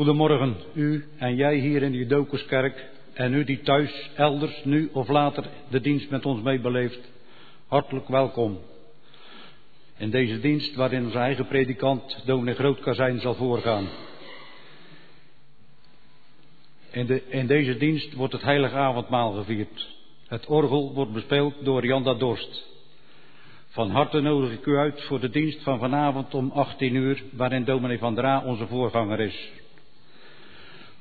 Goedemorgen, u en jij hier in de Judokuskerk en u die thuis, elders, nu of later de dienst met ons meebeleeft. Hartelijk welkom. In deze dienst waarin onze eigen predikant, dominee Grootkazijn, zal voorgaan. In, de, in deze dienst wordt het heilige avondmaal gevierd. Het orgel wordt bespeeld door Janda Dorst. Van harte nodig ik u uit voor de dienst van vanavond om 18 uur, waarin dominee Van Dra onze voorganger is.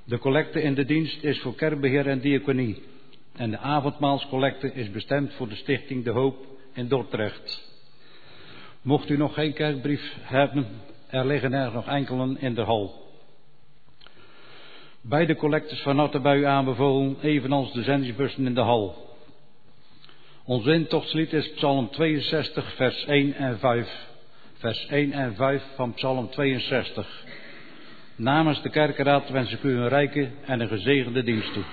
De collecte in de dienst is voor kerkbeheer en diaconie. En de avondmaalscollecte is bestemd voor de stichting De Hoop in Dordrecht. Mocht u nog geen kerkbrief hebben, er liggen er nog enkelen in de hal. Beide collectes van harte bij u aanbevolen, evenals de zendingsbussen in de hal. Ons intochtslied is Psalm 62, vers 1 en 5. Vers 1 en 5 van Psalm 62. Namens de kerkenraad wens ik u een rijke en een gezegende dienst toe.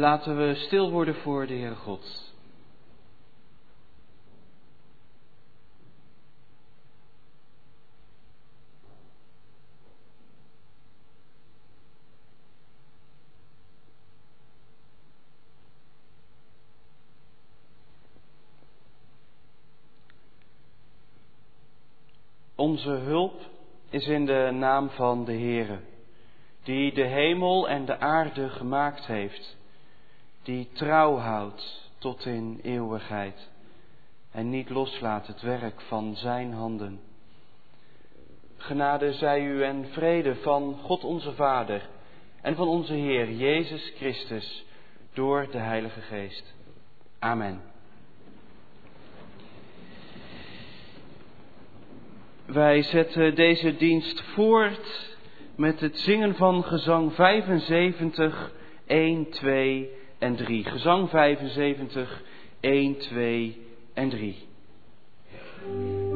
Laten we stil worden voor de Heere God. Onze hulp is in de naam van de Heere, die de hemel en de aarde gemaakt heeft die trouw houdt tot in eeuwigheid en niet loslaat het werk van Zijn handen. Genade zij u en vrede van God onze Vader en van onze Heer Jezus Christus door de Heilige Geest. Amen. Wij zetten deze dienst voort met het zingen van gezang 75, 1, 2 en 3. Gezang 75, 1, 2 en 3.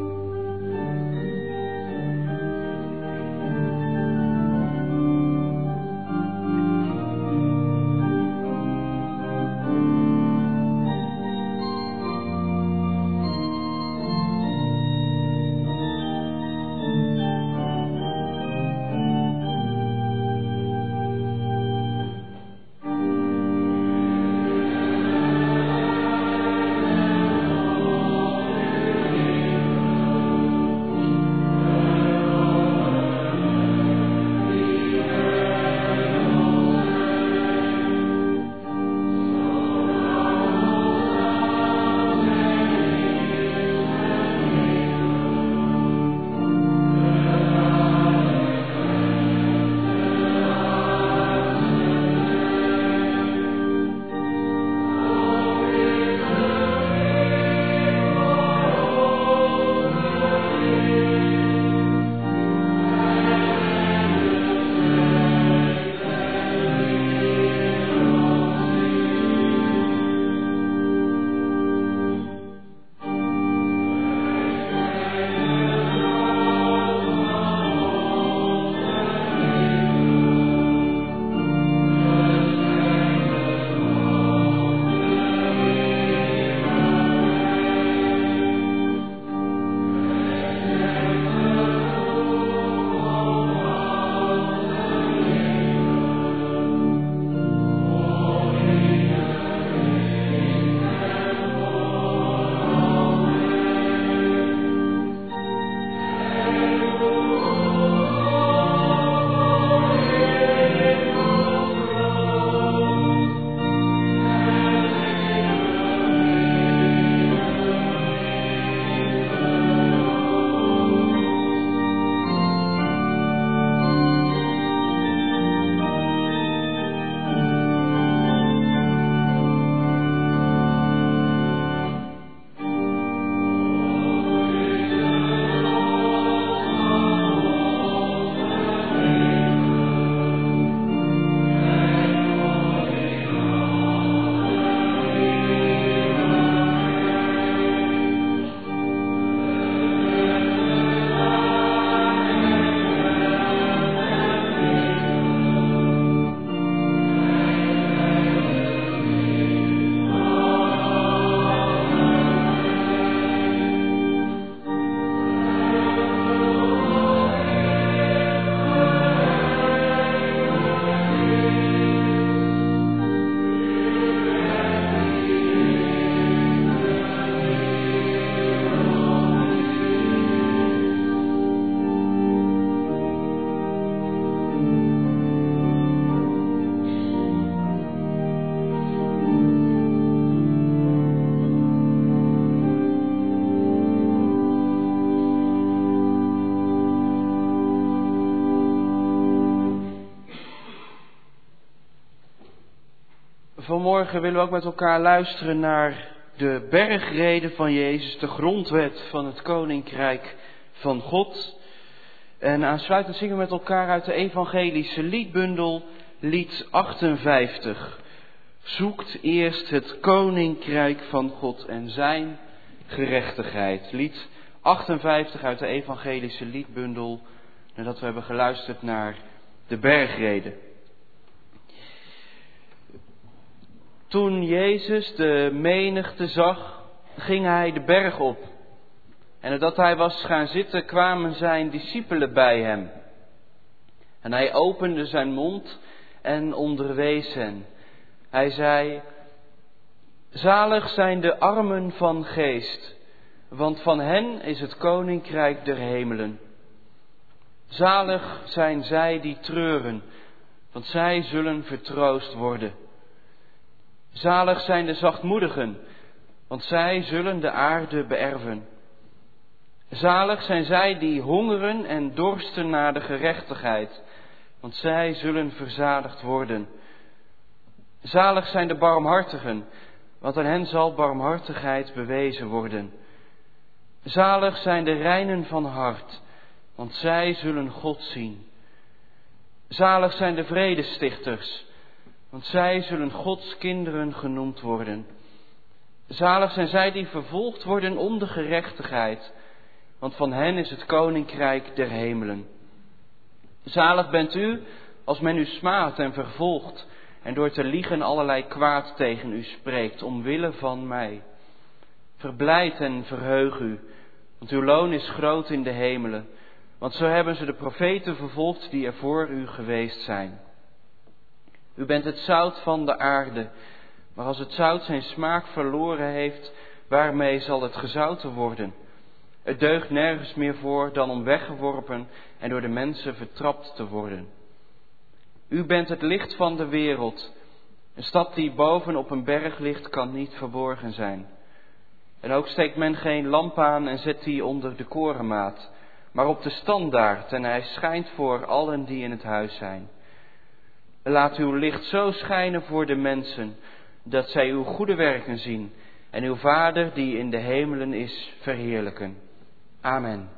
Vanmorgen willen we ook met elkaar luisteren naar de bergreden van Jezus, de grondwet van het Koninkrijk van God. En aansluitend zingen we met elkaar uit de evangelische liedbundel, lied 58. Zoekt eerst het Koninkrijk van God en zijn gerechtigheid. Lied 58 uit de evangelische liedbundel, nadat we hebben geluisterd naar de bergreden. Toen Jezus de menigte zag, ging hij de berg op. En nadat hij was gaan zitten, kwamen zijn discipelen bij hem. En hij opende zijn mond en onderwees hen. Hij zei, Zalig zijn de armen van geest, want van hen is het koninkrijk der hemelen. Zalig zijn zij die treuren, want zij zullen vertroost worden. Zalig zijn de zachtmoedigen, want zij zullen de aarde beërven. Zalig zijn zij die hongeren en dorsten naar de gerechtigheid, want zij zullen verzadigd worden. Zalig zijn de barmhartigen, want aan hen zal barmhartigheid bewezen worden. Zalig zijn de reinen van hart, want zij zullen God zien. Zalig zijn de vredestichters, want zij zullen Gods kinderen genoemd worden. Zalig zijn zij die vervolgd worden om de gerechtigheid, want van hen is het koninkrijk der hemelen. Zalig bent u als men u smaadt en vervolgt en door te liegen allerlei kwaad tegen u spreekt, omwille van mij. Verblijd en verheug u, want uw loon is groot in de hemelen, want zo hebben ze de profeten vervolgd die er voor u geweest zijn. U bent het zout van de aarde, maar als het zout zijn smaak verloren heeft, waarmee zal het gezouten worden? Het deugt nergens meer voor dan om weggeworpen en door de mensen vertrapt te worden. U bent het licht van de wereld. Een stad die boven op een berg ligt, kan niet verborgen zijn. En ook steekt men geen lamp aan en zet die onder de korenmaat, maar op de standaard en hij schijnt voor allen die in het huis zijn. Laat uw licht zo schijnen voor de mensen, dat zij uw goede werken zien en uw Vader die in de hemelen is verheerlijken. Amen.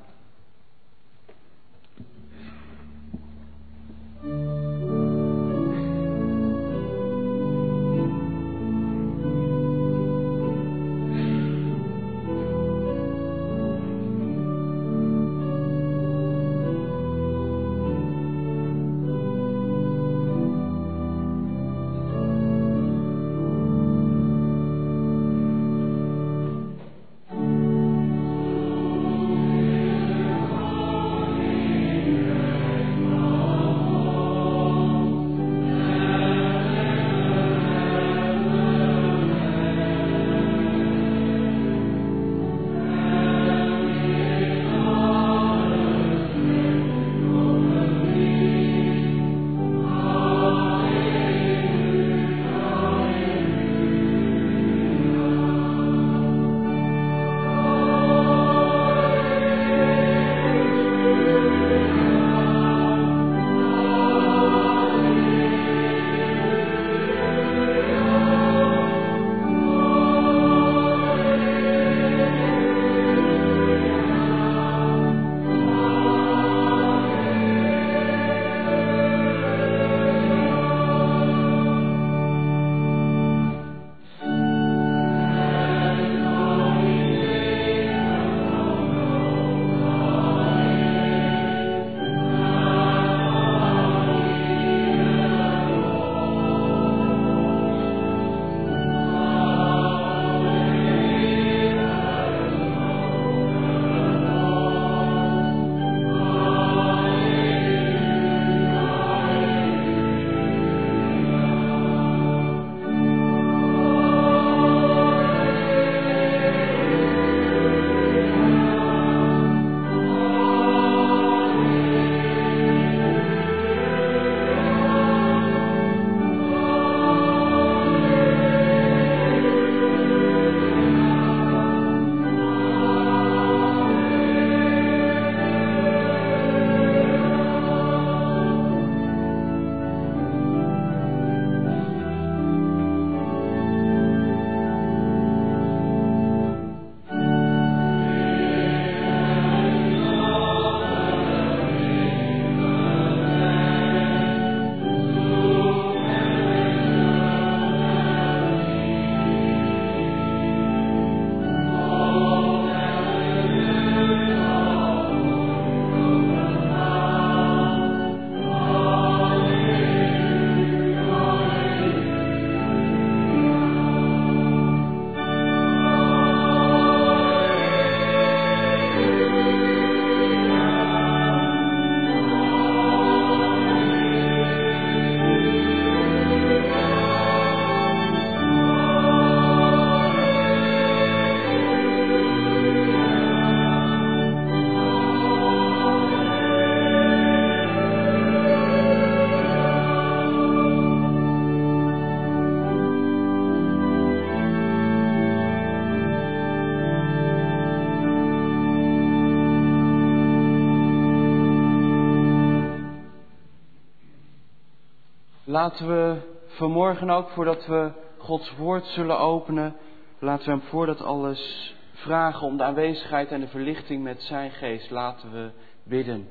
Laten we vanmorgen ook, voordat we Gods woord zullen openen, laten we hem voor dat alles vragen om de aanwezigheid en de verlichting met zijn geest. Laten we bidden.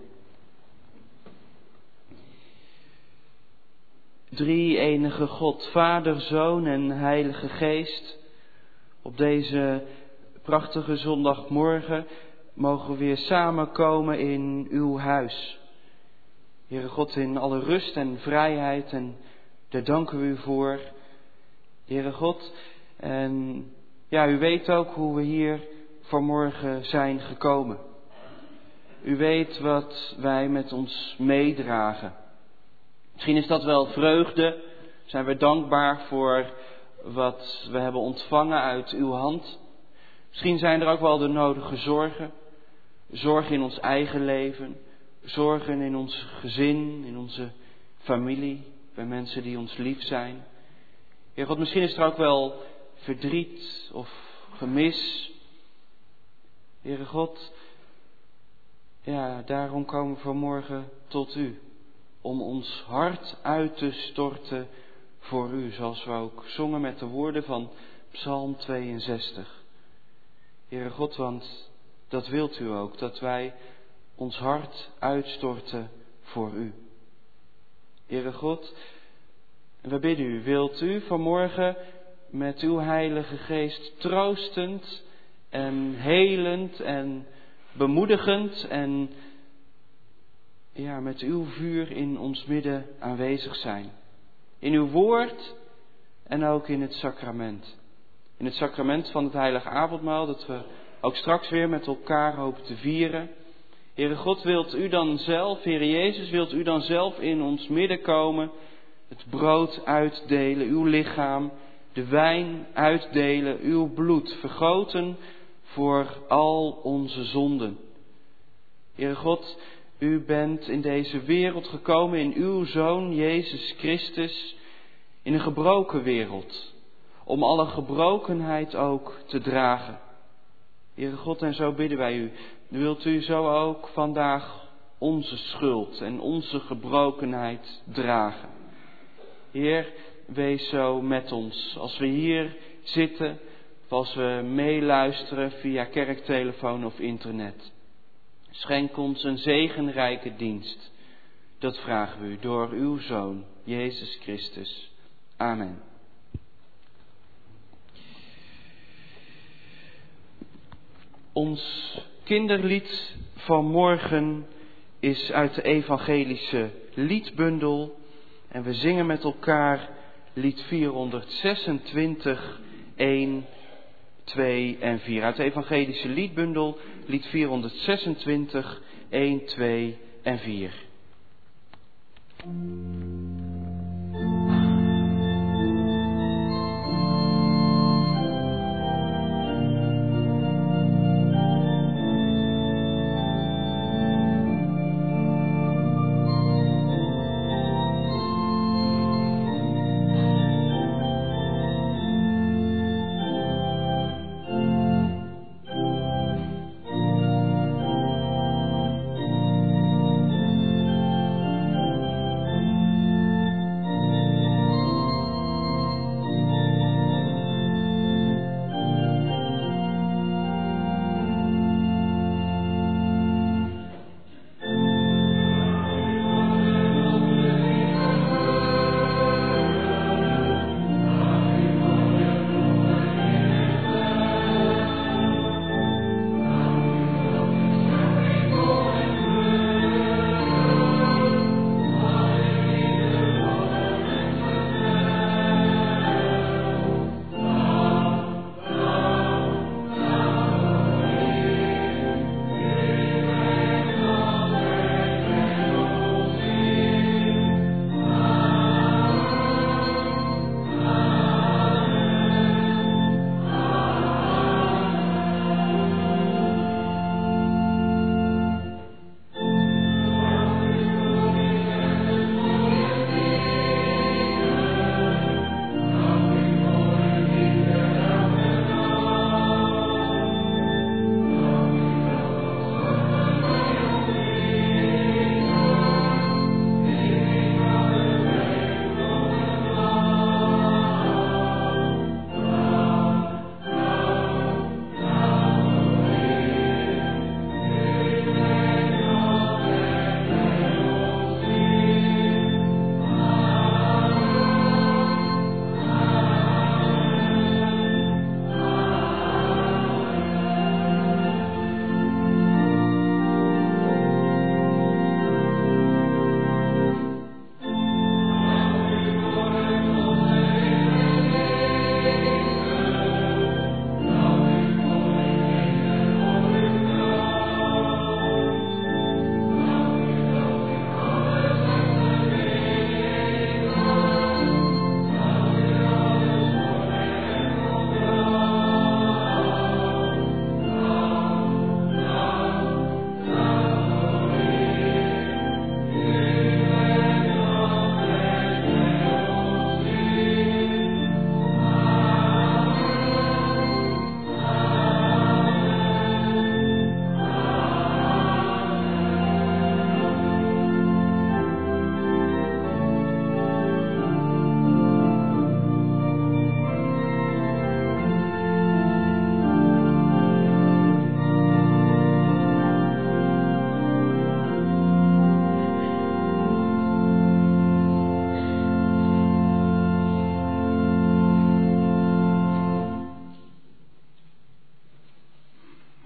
Drie enige God, Vader, Zoon en Heilige Geest. Op deze prachtige zondagmorgen mogen we weer samenkomen in uw huis. Heere God, in alle rust en vrijheid en daar danken we u voor. Heere God, en ja, u weet ook hoe we hier vanmorgen zijn gekomen. U weet wat wij met ons meedragen. Misschien is dat wel vreugde. Zijn we dankbaar voor wat we hebben ontvangen uit uw hand. Misschien zijn er ook wel de nodige zorgen. Zorgen in ons eigen leven. Zorgen in ons gezin, in onze familie, bij mensen die ons lief zijn. Heer God, misschien is er ook wel verdriet of gemis. Heere God, ja, daarom komen we vanmorgen tot u. Om ons hart uit te storten voor u, zoals we ook zongen met de woorden van Psalm 62. Heere God, want dat wilt u ook, dat wij ons hart uitstorten voor u. Heere God, we bidden u, wilt u vanmorgen met uw Heilige Geest troostend en helend en bemoedigend en ja, met uw vuur in ons midden aanwezig zijn. In uw woord en ook in het sacrament. In het sacrament van het heilige avondmaal dat we ook straks weer met elkaar hopen te vieren. Heere God, wilt u dan zelf, Heere Jezus, wilt u dan zelf in ons midden komen, het brood uitdelen, uw lichaam, de wijn uitdelen, uw bloed vergoten voor al onze zonden. Heere God, u bent in deze wereld gekomen in uw Zoon Jezus Christus, in een gebroken wereld, om alle gebrokenheid ook te dragen. Heere God, en zo bidden wij u, wilt u zo ook vandaag onze schuld en onze gebrokenheid dragen. Heer, wees zo met ons als we hier zitten of als we meeluisteren via kerktelefoon of internet. Schenk ons een zegenrijke dienst. Dat vragen we u door uw Zoon, Jezus Christus. Amen. Ons kinderlied van morgen is uit de evangelische liedbundel en we zingen met elkaar lied 426, 1, 2 en 4. Uit de evangelische liedbundel, lied 426, 1, 2 en 4.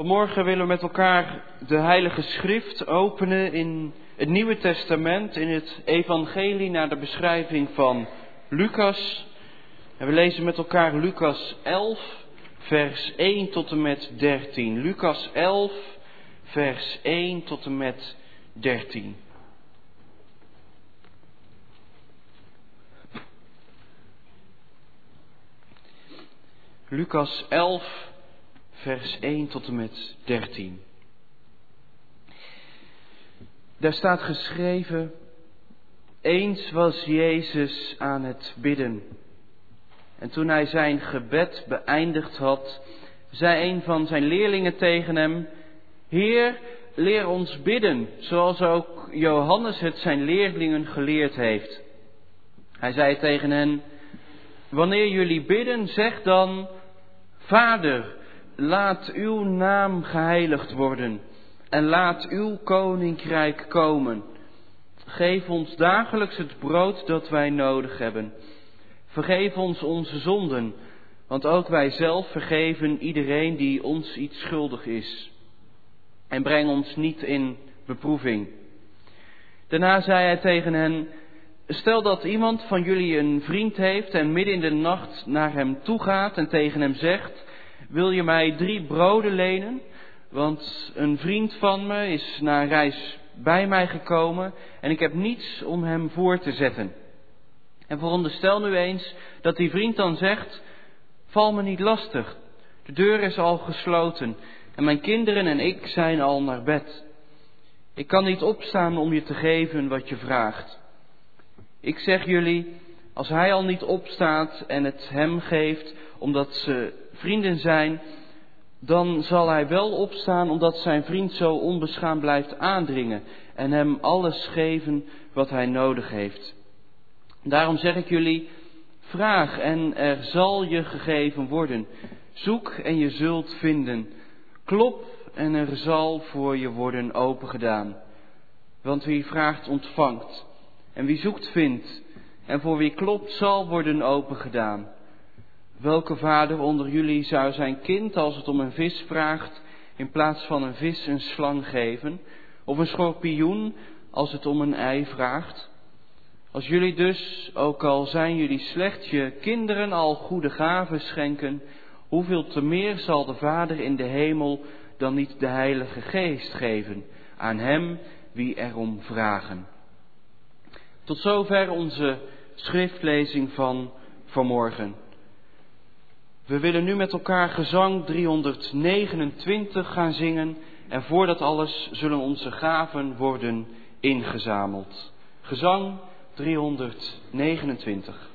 Vanmorgen willen we met elkaar de Heilige Schrift openen in het Nieuwe Testament, in het Evangelie naar de beschrijving van Lucas. En we lezen met elkaar Lucas 11, vers 1 tot en met 13. Lucas 11, vers 1 tot en met 13. Lucas 11, vers 1 tot en met 13. Daar staat geschreven, eens was Jezus aan het bidden. En toen hij zijn gebed beëindigd had, zei een van zijn leerlingen tegen hem, Heer, leer ons bidden, zoals ook Johannes het zijn leerlingen geleerd heeft. Hij zei tegen hen, wanneer jullie bidden, zeg dan, Vader, laat uw naam geheiligd worden en laat uw koninkrijk komen. Geef ons dagelijks het brood dat wij nodig hebben. Vergeef ons onze zonden, want ook wij zelf vergeven iedereen die ons iets schuldig is. En breng ons niet in beproeving. Daarna zei hij tegen hen, stel dat iemand van jullie een vriend heeft en midden in de nacht naar hem toe gaat en tegen hem zegt, wil je mij drie broden lenen? Want een vriend van me is na een reis bij mij gekomen en ik heb niets om hem voor te zetten. En veronderstel nu eens dat die vriend dan zegt, val me niet lastig. De deur is al gesloten en mijn kinderen en ik zijn al naar bed. Ik kan niet opstaan om je te geven wat je vraagt. Ik zeg jullie, als hij al niet opstaat en het hem geeft, omdat ze vrienden zijn, dan zal hij wel opstaan omdat zijn vriend zo onbeschaamd blijft aandringen en hem alles geven wat hij nodig heeft. Daarom zeg ik jullie, vraag en er zal je gegeven worden. Zoek en je zult vinden. Klop en er zal voor je worden opengedaan. Want wie vraagt ontvangt en wie zoekt vindt en voor wie klopt zal worden opengedaan. Welke vader onder jullie zou zijn kind, als het om een vis vraagt, in plaats van een vis een slang geven? Of een schorpioen, als het om een ei vraagt? Als jullie dus, ook al zijn jullie slecht, je kinderen al goede gaven schenken, hoeveel te meer zal de Vader in de hemel dan niet de Heilige Geest geven aan hem wie erom vragen? Tot zover onze schriftlezing van vanmorgen. We willen nu met elkaar gezang 329 gaan zingen en voor dat alles zullen onze gaven worden ingezameld. Gezang 329.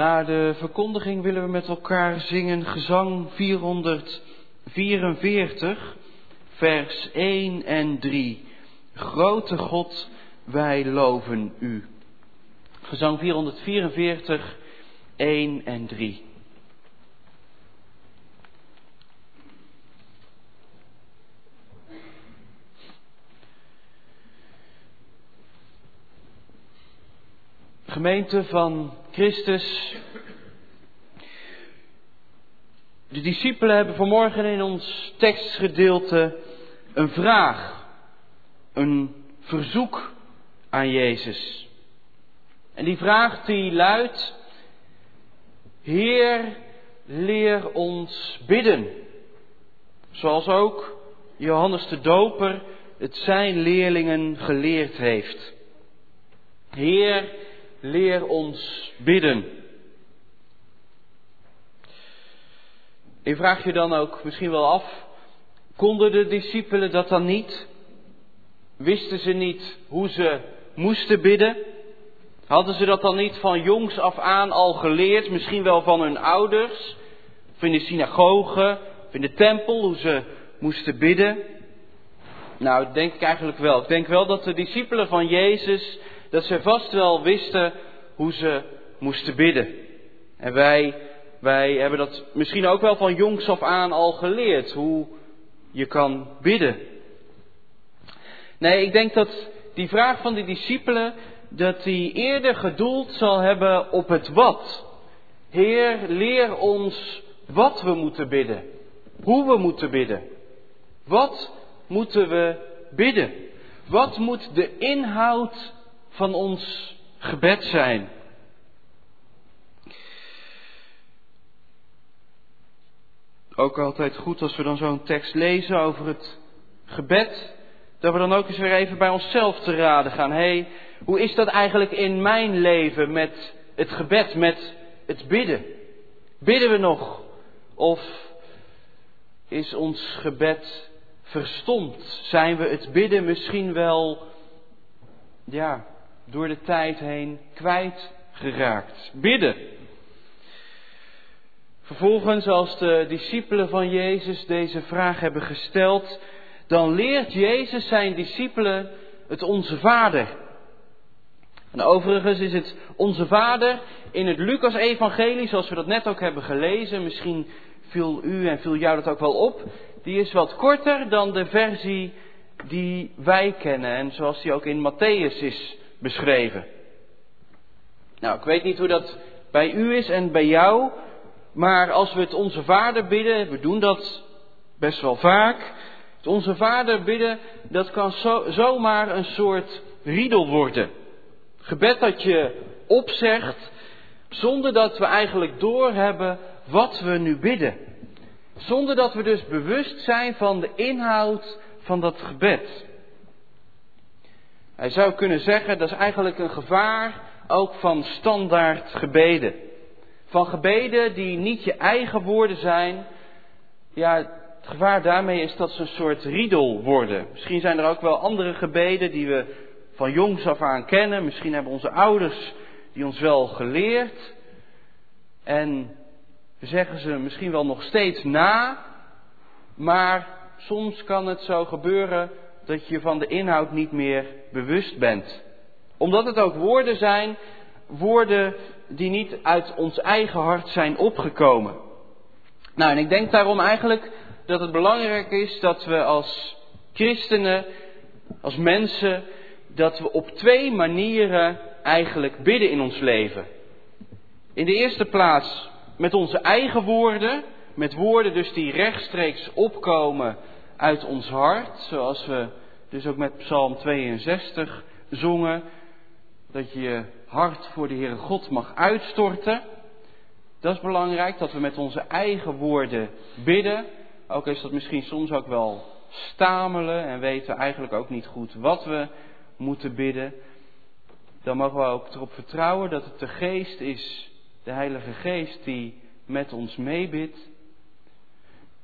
Na de verkondiging willen we met elkaar zingen gezang 444, vers 1 en 3. Grote God, wij loven u. Gezang 444, 1 en 3. Gemeente van Christus. De discipelen hebben vanmorgen in ons tekstgedeelte een vraag, een verzoek aan Jezus. En die vraag die luidt, Heer, leer ons bidden. Zoals ook Johannes de Doper het zijn leerlingen geleerd heeft. Heer, leer ons bidden. Je vraagt je dan ook misschien wel af, konden de discipelen dat dan niet? Wisten ze niet hoe ze moesten bidden? Hadden ze dat dan niet van jongs af aan al geleerd, misschien wel van hun ouders, of in de synagoge, of in de tempel, hoe ze moesten bidden? Nou, dat denk ik eigenlijk wel. Ik denk wel dat de discipelen van Jezus dat ze vast wel wisten hoe ze moesten bidden. En wij, wij hebben dat misschien ook wel van jongs af aan al geleerd, hoe je kan bidden. Nee, ik denk dat die vraag van de discipelen, dat die eerder gedoeld zal hebben op het wat. Heer, leer ons wat we moeten bidden. Hoe we moeten bidden. Wat moeten we bidden? Wat moet de inhoud van ons gebed zijn. Ook altijd goed als we dan zo'n tekst lezen over het gebed, dat we dan ook eens weer even bij onszelf te raden gaan. Hé, hey, hoe is dat eigenlijk in mijn leven met het gebed, met het bidden? Bidden we nog? Of is ons gebed verstomd? Zijn we het bidden misschien wel, ja, door de tijd heen kwijtgeraakt. Bidden. Vervolgens, als de discipelen van Jezus deze vraag hebben gesteld, dan leert Jezus zijn discipelen het Onze Vader. En overigens is het Onze Vader in het Lucas-evangelie, zoals we dat net ook hebben gelezen, misschien viel u en viel jou dat ook wel op, die is wat korter dan de versie die wij kennen en zoals die ook in Matthäus is beschreven. Nou, ik weet niet hoe dat bij u is en bij jou, maar als we het onze Vader bidden, we doen dat best wel vaak. Het onze Vader bidden, dat kan zo, zomaar een soort riedel worden. Gebed dat je opzegt, zonder dat we eigenlijk doorhebben wat we nu bidden. Zonder dat we dus bewust zijn van de inhoud van dat gebed. Hij zou kunnen zeggen, dat is eigenlijk een gevaar ook van standaard gebeden. Van gebeden die niet je eigen woorden zijn. Ja, het gevaar daarmee is dat ze een soort riedel worden. Misschien zijn er ook wel andere gebeden die we van jongs af aan kennen. Misschien hebben onze ouders die ons wel geleerd. En we zeggen ze misschien wel nog steeds na. Maar soms kan het zo gebeuren dat je van de inhoud niet meer bewust bent. Omdat het ook woorden zijn, woorden die niet uit ons eigen hart zijn opgekomen. Nou, en ik denk daarom eigenlijk dat het belangrijk is dat we als christenen, als mensen, dat we op twee manieren eigenlijk bidden in ons leven. In de eerste plaats met onze eigen woorden, met woorden dus die rechtstreeks opkomen uit ons hart, zoals we dus ook met Psalm 62 zongen, dat je je hart voor de Heere God mag uitstorten. Dat is belangrijk, dat we met onze eigen woorden bidden. Ook is dat misschien soms ook wel stamelen en weten we eigenlijk ook niet goed wat we moeten bidden. Dan mogen we ook erop vertrouwen dat het de Geest is, de Heilige Geest, die met ons meebidt.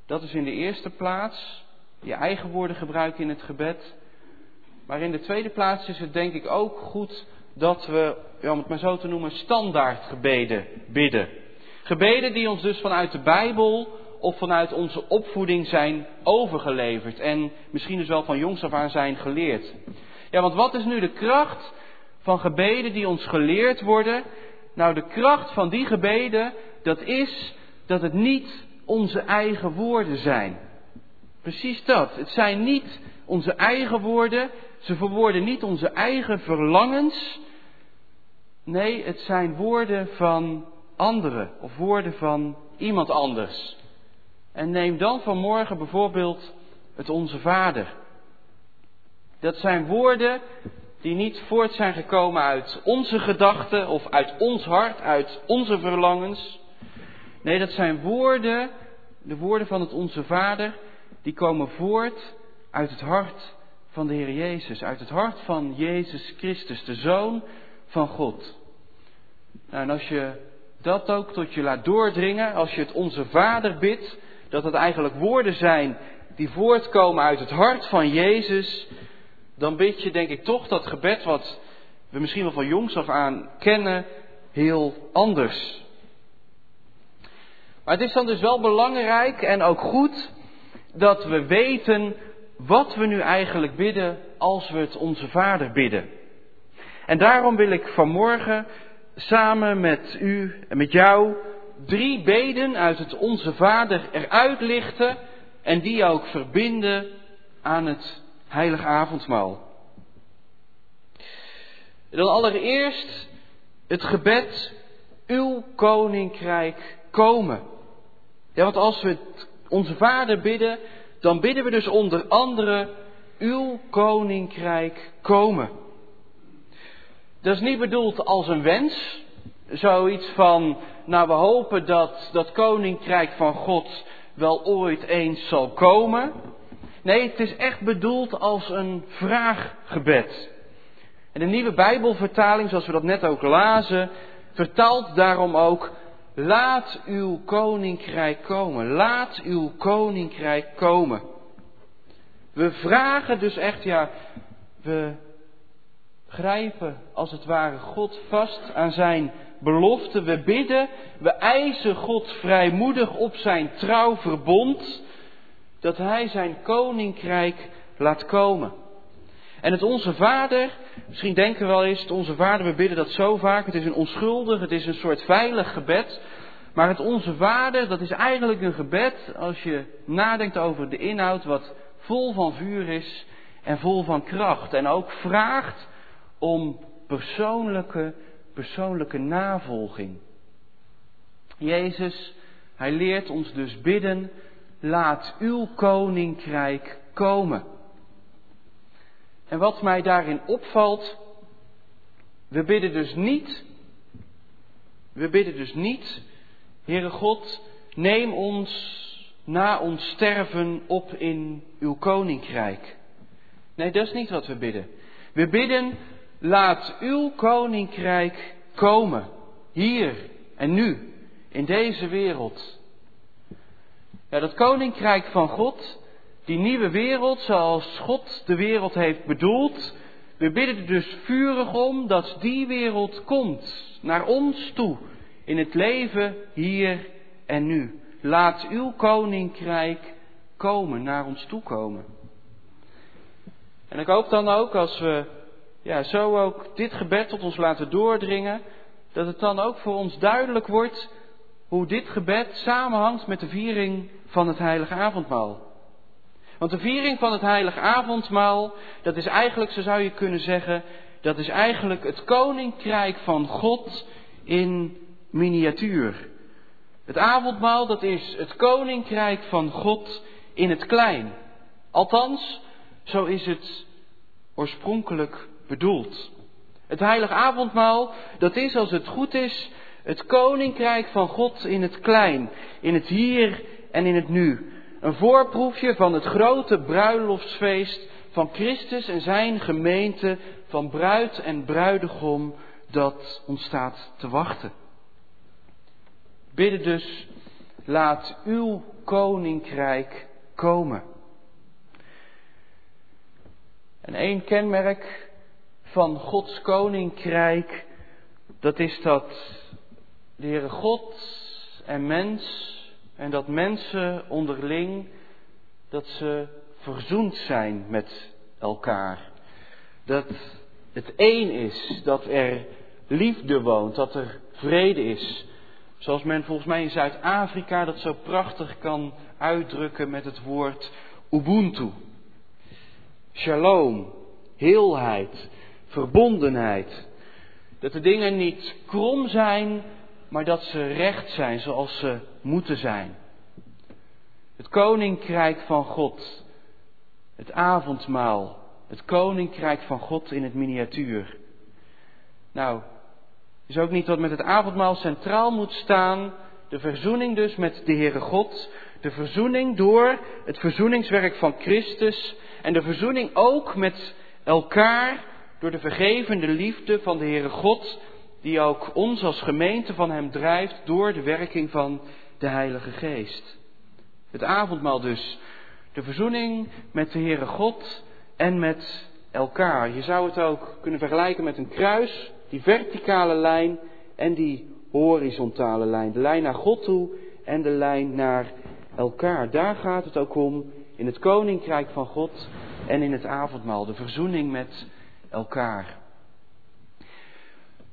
Dat is in de eerste plaats je eigen woorden gebruiken in het gebed. Maar in de tweede plaats is het denk ik ook goed dat we, om het maar zo te noemen, standaardgebeden bidden. Gebeden die ons dus vanuit de Bijbel of vanuit onze opvoeding zijn overgeleverd en misschien dus wel van jongs af aan zijn geleerd. Ja, want wat is nu de kracht van gebeden die ons geleerd worden? Nou, de kracht van die gebeden, dat is dat het niet onze eigen woorden zijn. Precies dat. Het zijn niet onze eigen woorden, ze verwoorden niet onze eigen verlangens. Nee, het zijn woorden van anderen of woorden van iemand anders. En neem dan vanmorgen bijvoorbeeld het Onze Vader. Dat zijn woorden die niet voort zijn gekomen uit onze gedachten of uit ons hart, uit onze verlangens. Nee, dat zijn woorden, de woorden van het Onze Vader, die komen voort uit het hart van de Heer Jezus, uit het hart van Jezus Christus, de Zoon van God. Nou, en als je dat ook tot je laat doordringen, als je het Onze Vader bidt, dat het eigenlijk woorden zijn die voortkomen uit het hart van Jezus, dan bid je denk ik toch dat gebed wat we misschien wel van jongs af aan kennen, heel anders. Maar het is dan dus wel belangrijk en ook goed dat we weten wat we nu eigenlijk bidden als we het onze Vader bidden. En daarom wil ik vanmorgen samen met u en met jou drie beden uit het Onze Vader eruit lichten en die ook verbinden aan het heilige avondmaal. Dan allereerst het gebed, uw koninkrijk komen. Ja, want als we het onze Vader bidden, dan bidden we dus onder andere, uw koninkrijk komen. Dat is niet bedoeld als een wens, zoiets van, nou we hopen dat dat koninkrijk van God wel ooit eens zal komen. Nee, het is echt bedoeld als een vraaggebed. En de nieuwe Bijbelvertaling, zoals we dat net ook lazen, vertaalt daarom ook, laat uw koninkrijk komen. Laat uw koninkrijk komen. We vragen dus echt, ja, we grijpen als het ware God vast aan zijn belofte. We bidden, we eisen God vrijmoedig op zijn trouw verbond, dat hij zijn koninkrijk laat komen. En het Onze Vader, misschien denken we wel eens, het Onze Vader, we bidden dat zo vaak, het is een onschuldig, het is een soort veilig gebed. Maar het Onze Vader, dat is eigenlijk een gebed, als je nadenkt over de inhoud, wat vol van vuur is en vol van kracht. En ook vraagt om persoonlijke, persoonlijke navolging. Jezus, hij leert ons dus bidden, laat uw koninkrijk komen. En wat mij daarin opvalt, we bidden dus niet, we bidden dus niet, Heere God, neem ons na ons sterven op in uw koninkrijk. Nee, dat is niet wat we bidden. We bidden, laat uw koninkrijk komen, hier en nu, in deze wereld. Ja, dat koninkrijk van God, die nieuwe wereld zoals God de wereld heeft bedoeld, we bidden er dus vurig om dat die wereld komt naar ons toe in het leven hier en nu. Laat uw koninkrijk komen, naar ons toe komen. En ik hoop dan ook als we ja, zo ook dit gebed tot ons laten doordringen, dat het dan ook voor ons duidelijk wordt hoe dit gebed samenhangt met de viering van het heilige avondmaal. Want de viering van het heilige avondmaal, dat is eigenlijk, zo zou je kunnen zeggen, dat is eigenlijk het koninkrijk van God in miniatuur. Het avondmaal, dat is het koninkrijk van God in het klein. Althans, zo is het oorspronkelijk bedoeld. Het heilige avondmaal, dat is als het goed is, het koninkrijk van God in het klein, in het hier en in het nu. Een voorproefje van het grote bruiloftsfeest van Christus en zijn gemeente van bruid en bruidegom dat ontstaat te wachten. Bidden dus, laat uw koninkrijk komen. En één kenmerk van Gods koninkrijk, dat is dat de Heere God en mens en dat mensen onderling, dat ze verzoend zijn met elkaar. Dat het één is, dat er liefde woont, dat er vrede is. Zoals men volgens mij in Zuid-Afrika dat zo prachtig kan uitdrukken met het woord Ubuntu. Shalom, heelheid, verbondenheid. Dat de dingen niet krom zijn, maar dat ze recht zijn zoals ze moeten zijn. Het koninkrijk van God, het avondmaal, het koninkrijk van God in het miniatuur. Nou, is ook niet wat met het avondmaal centraal moet staan. De verzoening dus met de Heere God. De verzoening door het verzoeningswerk van Christus. En de verzoening ook met elkaar door de vergevende liefde van de Heere God. Die ook ons als gemeente van Hem drijft door de werking van de Heilige Geest. Het avondmaal dus. De verzoening met de Heere God en met elkaar. Je zou het ook kunnen vergelijken met een kruis, die verticale lijn en die horizontale lijn. De lijn naar God toe en de lijn naar elkaar. Daar gaat het ook om in het koninkrijk van God en in het avondmaal. De verzoening met elkaar.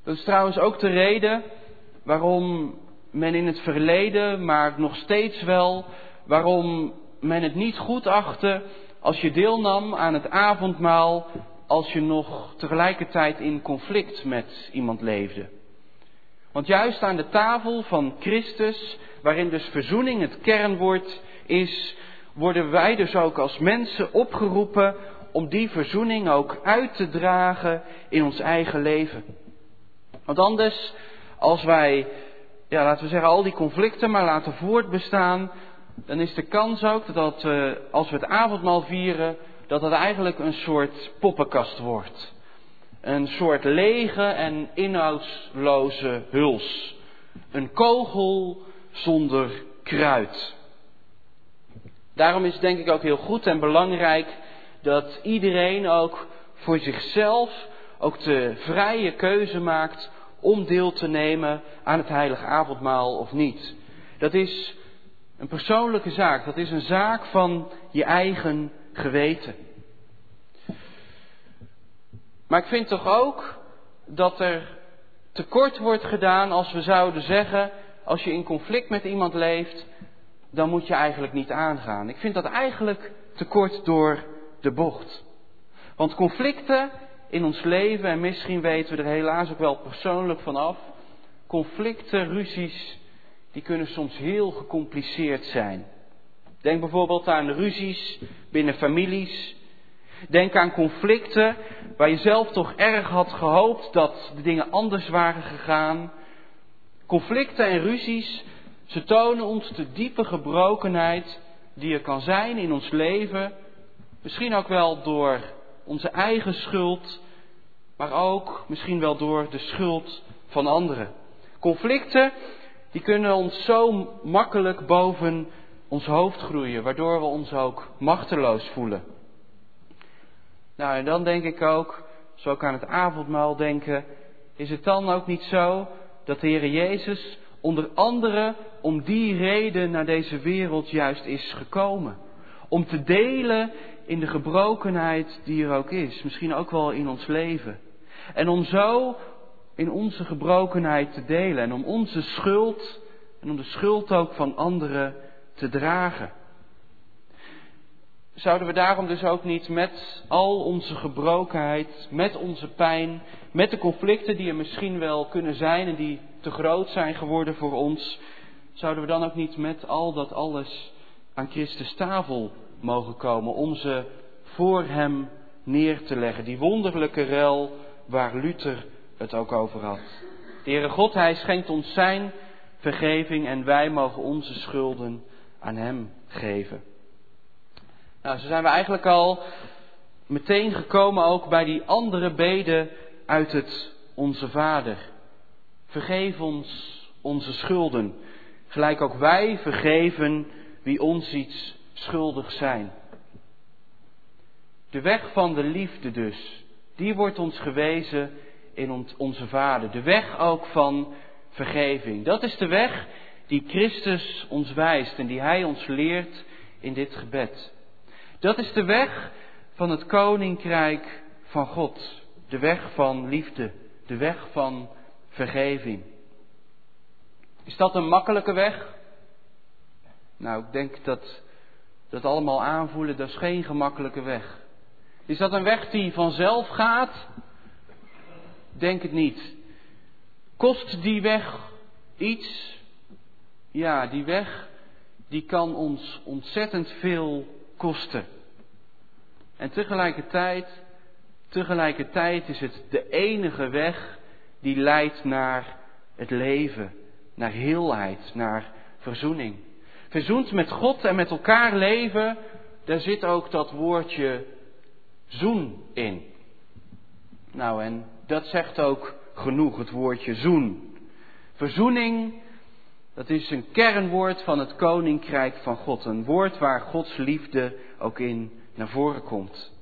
Dat is trouwens ook de reden waarom men in het verleden, maar nog steeds wel, waarom men het niet goed achtte als je deelnam aan het avondmaal als je nog tegelijkertijd in conflict met iemand leefde. Want juist aan de tafel van Christus, waarin dus verzoening het kernwoord is, worden wij dus ook als mensen opgeroepen om die verzoening ook uit te dragen in ons eigen leven. Want anders, als wij, ja, laten we zeggen, al die conflicten maar laten voortbestaan, dan is de kans ook dat we, als we het avondmaal vieren, dat het eigenlijk een soort poppenkast wordt. Een soort lege en inhoudsloze huls. Een kogel zonder kruid. Daarom is het denk ik ook heel goed en belangrijk dat iedereen ook voor zichzelf ook de vrije keuze maakt om deel te nemen aan het heilige avondmaal of niet. Dat is een persoonlijke zaak. Dat is een zaak van je eigen geweten. Maar ik vind toch ook dat er tekort wordt gedaan als we zouden zeggen, als je in conflict met iemand leeft, dan moet je eigenlijk niet aangaan. Ik vind dat eigenlijk tekort door de bocht. Want conflicten in ons leven, en misschien weten we er helaas ook wel persoonlijk van af, conflicten, ruzies, die kunnen soms heel gecompliceerd zijn. Denk bijvoorbeeld aan ruzies binnen families. Denk aan conflicten waar je zelf toch erg had gehoopt dat de dingen anders waren gegaan. Conflicten en ruzies, ze tonen ons de diepe gebrokenheid die er kan zijn in ons leven. Misschien ook wel door onze eigen schuld, maar ook misschien wel door de schuld van anderen. Conflicten die kunnen ons zo makkelijk boven ons hoofd groeien, waardoor we ons ook machteloos voelen. Nou, en dan denk ik ook, zo ook aan het avondmaal denken, is het dan ook niet zo dat de Heer Jezus onder andere om die reden naar deze wereld juist is gekomen? Om te delen in de gebrokenheid die er ook is, misschien ook wel in ons leven. En om zo in onze gebrokenheid te delen en om onze schuld en om de schuld ook van anderen te dragen. Zouden we daarom dus ook niet met al onze gebrokenheid, met onze pijn, met de conflicten die er misschien wel kunnen zijn en die te groot zijn geworden voor ons, zouden we dan ook niet met al dat alles aan Christus tafel mogen komen om ze voor Hem neer te leggen? Die wonderlijke rel waar Luther het ook over had. De Heere God, Hij schenkt ons Zijn vergeving en wij mogen onze schulden aan Hem geven. Nou, zo zijn we eigenlijk al meteen gekomen ook bij die andere beden uit het Onze Vader. Vergeef ons onze schulden, gelijk ook wij vergeven wie ons iets schuldig zijn. De weg van de liefde dus, die wordt ons gewezen in onze Vader. De weg ook van vergeving. Dat is de weg die Christus ons wijst en die Hij ons leert in dit gebed. Dat is de weg van het koninkrijk van God. De weg van liefde. De weg van vergeving. Is dat een makkelijke weg? Nou, ik denk dat dat allemaal aanvoelen, dat is geen gemakkelijke weg. Is dat een weg die vanzelf gaat? Denk het niet. Kost die weg iets? Ja, die weg die kan ons ontzettend veel kosten. En tegelijkertijd, tegelijkertijd is het de enige weg die leidt naar het leven, naar heelheid, naar verzoening. Verzoend met God en met elkaar leven, daar zit ook dat woordje zoen in. Nou, en dat zegt ook genoeg, het woordje zoen. Verzoening, dat is een kernwoord van het koninkrijk van God. Een woord waar Gods liefde ook in naar voren komt.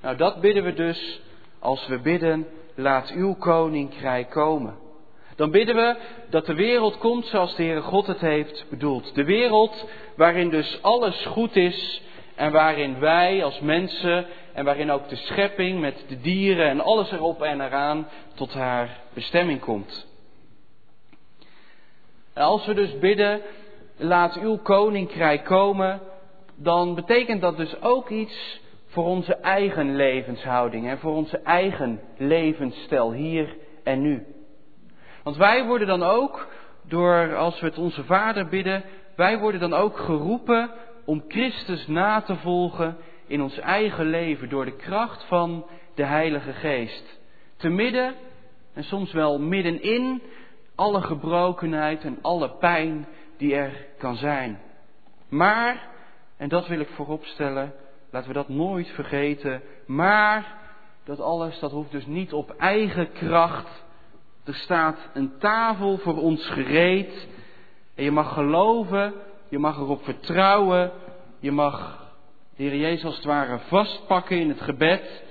Nou, dat bidden we dus als we bidden, laat uw koninkrijk komen. Dan bidden we dat de wereld komt zoals de Heere God het heeft bedoeld. De wereld waarin dus alles goed is en waarin wij als mensen en waarin ook de schepping met de dieren en alles erop en eraan tot haar bestemming komt. En als we dus bidden, laat uw koninkrijk komen, dan betekent dat dus ook iets voor onze eigen levenshouding en voor onze eigen levensstijl hier en nu. Want wij worden dan ook, door als we het onze Vader bidden, wij worden dan ook geroepen om Christus na te volgen in ons eigen leven door de kracht van de Heilige Geest. Te midden, en soms wel middenin, alle gebrokenheid en alle pijn die er kan zijn. Maar, en dat wil ik voorop stellen, laten we dat nooit vergeten, maar dat alles, dat hoeft dus niet op eigen kracht. Er staat een tafel voor ons gereed en je mag geloven, je mag erop vertrouwen, je mag de Heer Jezus als het ware vastpakken in het gebed.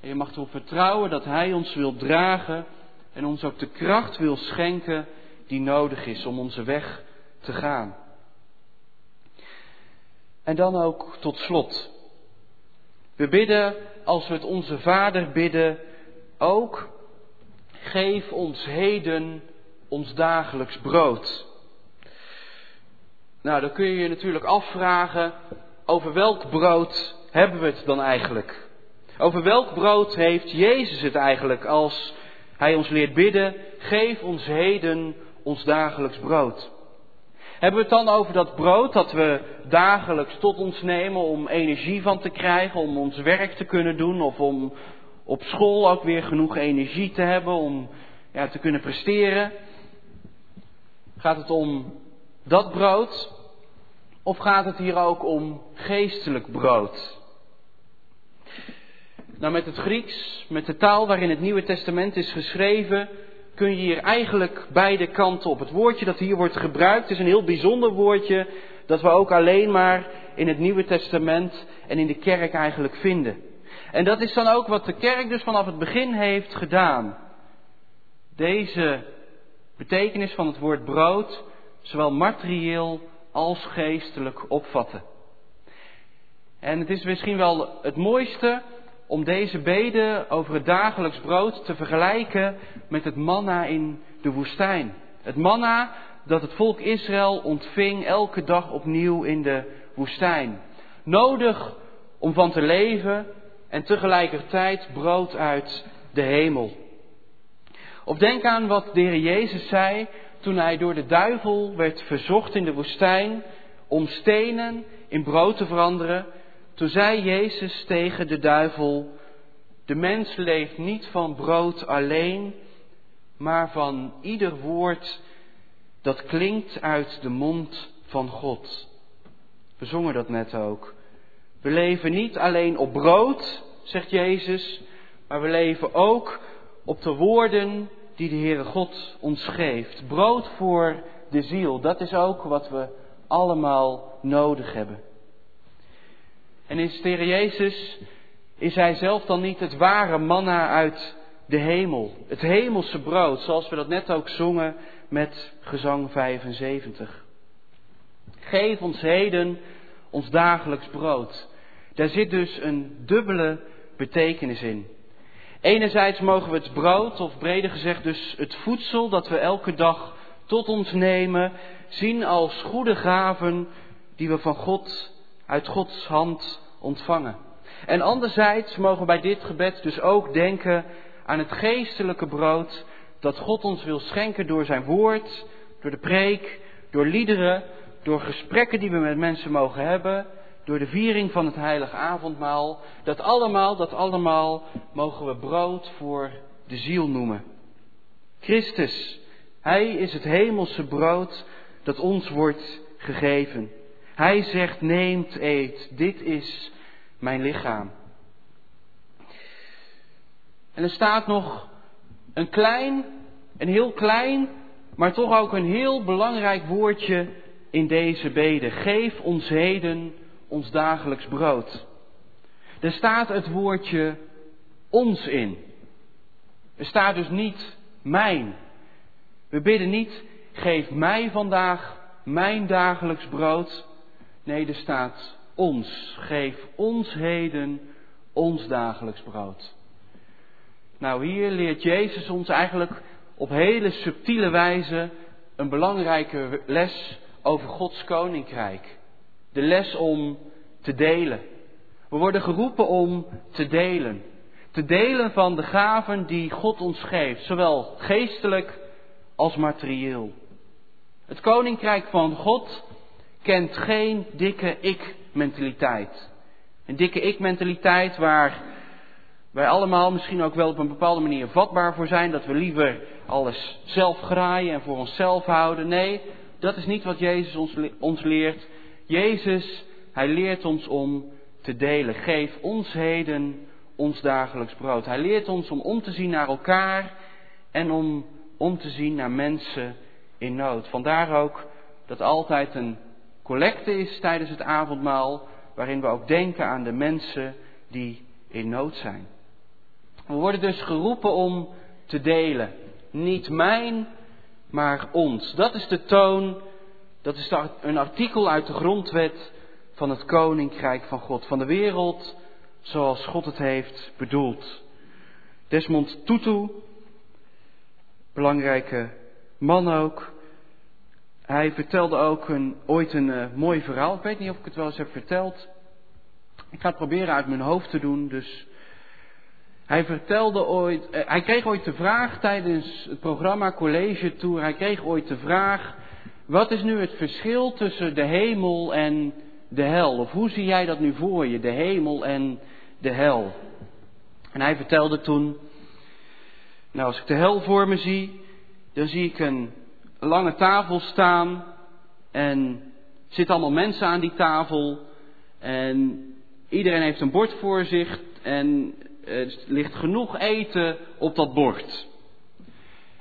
En je mag erop vertrouwen dat Hij ons wil dragen en ons ook de kracht wil schenken die nodig is om onze weg te gaan. En dan ook tot slot. We bidden, als we het onze Vader bidden, ook, geef ons heden ons dagelijks brood. Nou, dan kun je je natuurlijk afvragen, over welk brood hebben we het dan eigenlijk? Over welk brood heeft Jezus het eigenlijk als hij ons leert bidden, geef ons heden ons dagelijks brood? Hebben we het dan over dat brood dat we dagelijks tot ons nemen om energie van te krijgen, om ons werk te kunnen doen of om op school ook weer genoeg energie te hebben om ja, te kunnen presteren? Gaat het om dat brood? Of gaat het hier ook om geestelijk brood? Nou, met het Grieks, met de taal waarin het Nieuwe Testament is geschreven, kun je hier eigenlijk beide kanten op. Het woordje dat hier wordt gebruikt is een heel bijzonder woordje dat we ook alleen maar in het Nieuwe Testament en in de kerk eigenlijk vinden. En dat is dan ook wat de kerk dus vanaf het begin heeft gedaan. Deze betekenis van het woord brood, zowel materieel als geestelijk opvatten. En het is misschien wel het mooiste om deze bede over het dagelijks brood te vergelijken met het manna in de woestijn. Het manna dat het volk Israël ontving elke dag opnieuw in de woestijn. Nodig om van te leven en tegelijkertijd brood uit de hemel. Of denk aan wat de Heer Jezus zei toen hij door de duivel werd verzocht in de woestijn om stenen in brood te veranderen, toen zei Jezus tegen de duivel, de mens leeft niet van brood alleen, maar van ieder woord dat klinkt uit de mond van God. We zongen dat net ook. We leven niet alleen op brood, zegt Jezus, maar we leven ook op de woorden die de Heere God ons geeft. Brood voor de ziel, dat is ook wat we allemaal nodig hebben. En is de Jezus Is hij zelf dan niet het ware manna uit de hemel? Het hemelse brood, zoals we dat net ook zongen met gezang 75. Geef ons heden ons dagelijks brood. Daar zit dus een dubbele betekenis in. Enerzijds mogen we het brood, of breder gezegd dus het voedsel dat we elke dag tot ons nemen, zien als goede gaven die we van God, uit Gods hand ontvangen. En anderzijds mogen we bij dit gebed dus ook denken aan het geestelijke brood dat God ons wil schenken door zijn woord, door de preek, door liederen, door gesprekken die we met mensen mogen hebben, door de viering van het heilige avondmaal. Dat allemaal, dat allemaal mogen we brood voor de ziel noemen. Christus, Hij is het hemelse brood dat ons wordt gegeven. Hij zegt, neemt, eet, dit is mijn lichaam. En er staat nog een klein, een heel klein, maar toch ook een heel belangrijk woordje in deze bede. Geef ons heden ons dagelijks brood. Er staat het woordje ons in. Er staat dus niet mijn. We bidden niet, geef mij vandaag mijn dagelijks brood. Nee, er staat ons. Geef ons heden ons dagelijks brood. Nou, hier leert Jezus ons eigenlijk op hele subtiele wijze een belangrijke les over Gods koninkrijk. De les om te delen. We worden geroepen om te delen. Te delen van de gaven die God ons geeft, zowel geestelijk als materieel. Het koninkrijk van God kent geen dikke ik-mentaliteit. Een dikke ik-mentaliteit waar wij allemaal misschien ook wel op een bepaalde manier vatbaar voor zijn, dat we liever alles zelf graaien en voor onszelf houden. Nee, dat is niet wat Jezus ons, ons leert. Jezus, hij leert ons om te delen. Geef ons heden ons dagelijks brood. Hij leert ons om om te zien naar elkaar en om om te zien naar mensen in nood. Vandaar ook dat altijd een collecte is tijdens het avondmaal, waarin we ook denken aan de mensen die in nood zijn. We worden dus geroepen om te delen. Niet mijn, maar ons. Dat is de toon, dat is een artikel uit de grondwet van het koninkrijk van God, van de wereld zoals God het heeft bedoeld. Desmond Tutu, belangrijke man ook, hij vertelde ook een, ooit een uh, mooi verhaal. Ik weet niet of ik het wel eens heb verteld. Ik ga het proberen uit mijn hoofd te doen, dus hij vertelde ooit, eh, hij kreeg ooit de vraag tijdens het programma College Tour, hij kreeg ooit de vraag, wat is nu het verschil tussen de hemel en de hel? Of hoe zie jij dat nu voor je, de hemel en de hel? En hij vertelde toen, nou als ik de hel voor me zie, dan zie ik een lange tafel staan en zitten allemaal mensen aan die tafel en iedereen heeft een bord voor zich en er ligt genoeg eten op dat bord.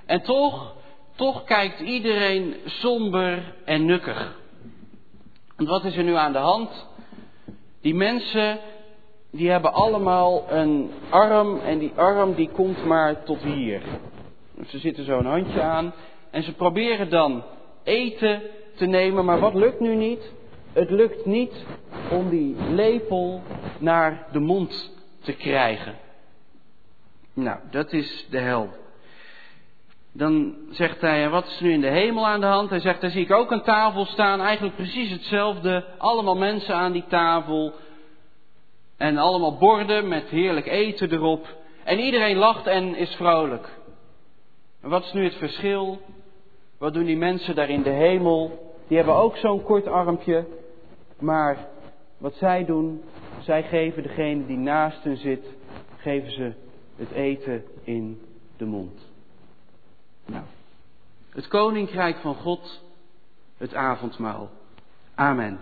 En toch, toch kijkt iedereen somber en nukkig. En wat is er nu aan de hand? Die mensen, die hebben allemaal een arm en die arm die komt maar tot hier. Ze zitten zo een handje aan en ze proberen dan eten te nemen, maar wat lukt nu niet? Het lukt niet om die lepel naar de mond te krijgen. Nou, dat is de hel. Dan zegt hij, wat is nu in de hemel aan de hand? Hij zegt, daar zie ik ook een tafel staan, eigenlijk precies hetzelfde. Allemaal mensen aan die tafel. En allemaal borden met heerlijk eten erop. En iedereen lacht en is vrolijk. En wat is nu het verschil? Wat doen die mensen daar in de hemel? Die hebben ook zo'n kort armpje. Maar wat zij doen, zij geven degene die naast hen zit, geven ze het eten in de mond. Het koninkrijk van God, het avondmaal. Amen.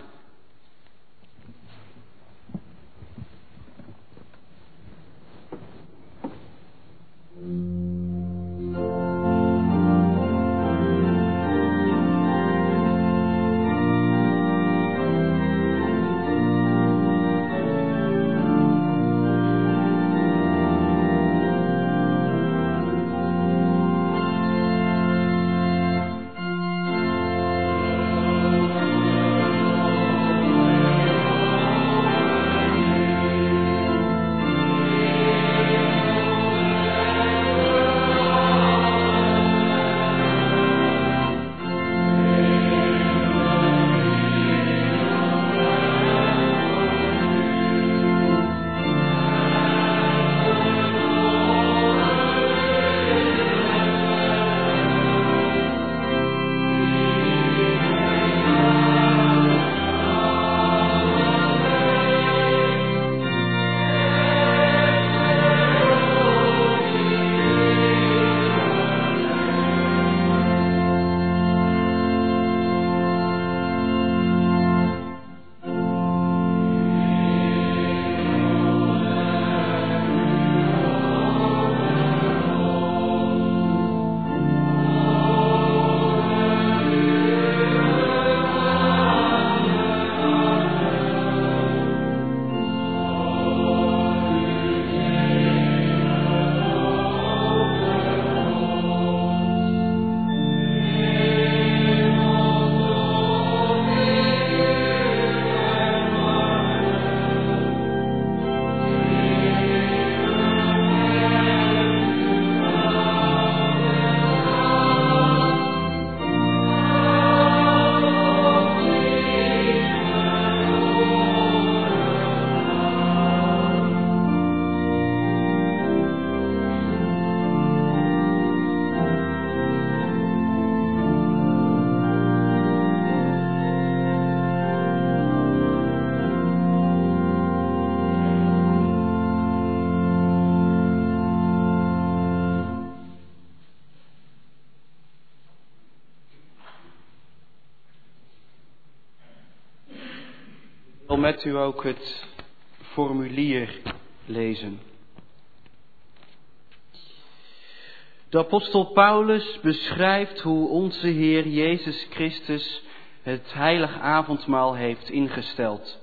Met u ook het formulier lezen. De apostel Paulus beschrijft hoe onze Heer Jezus Christus het heilig avondmaal heeft ingesteld.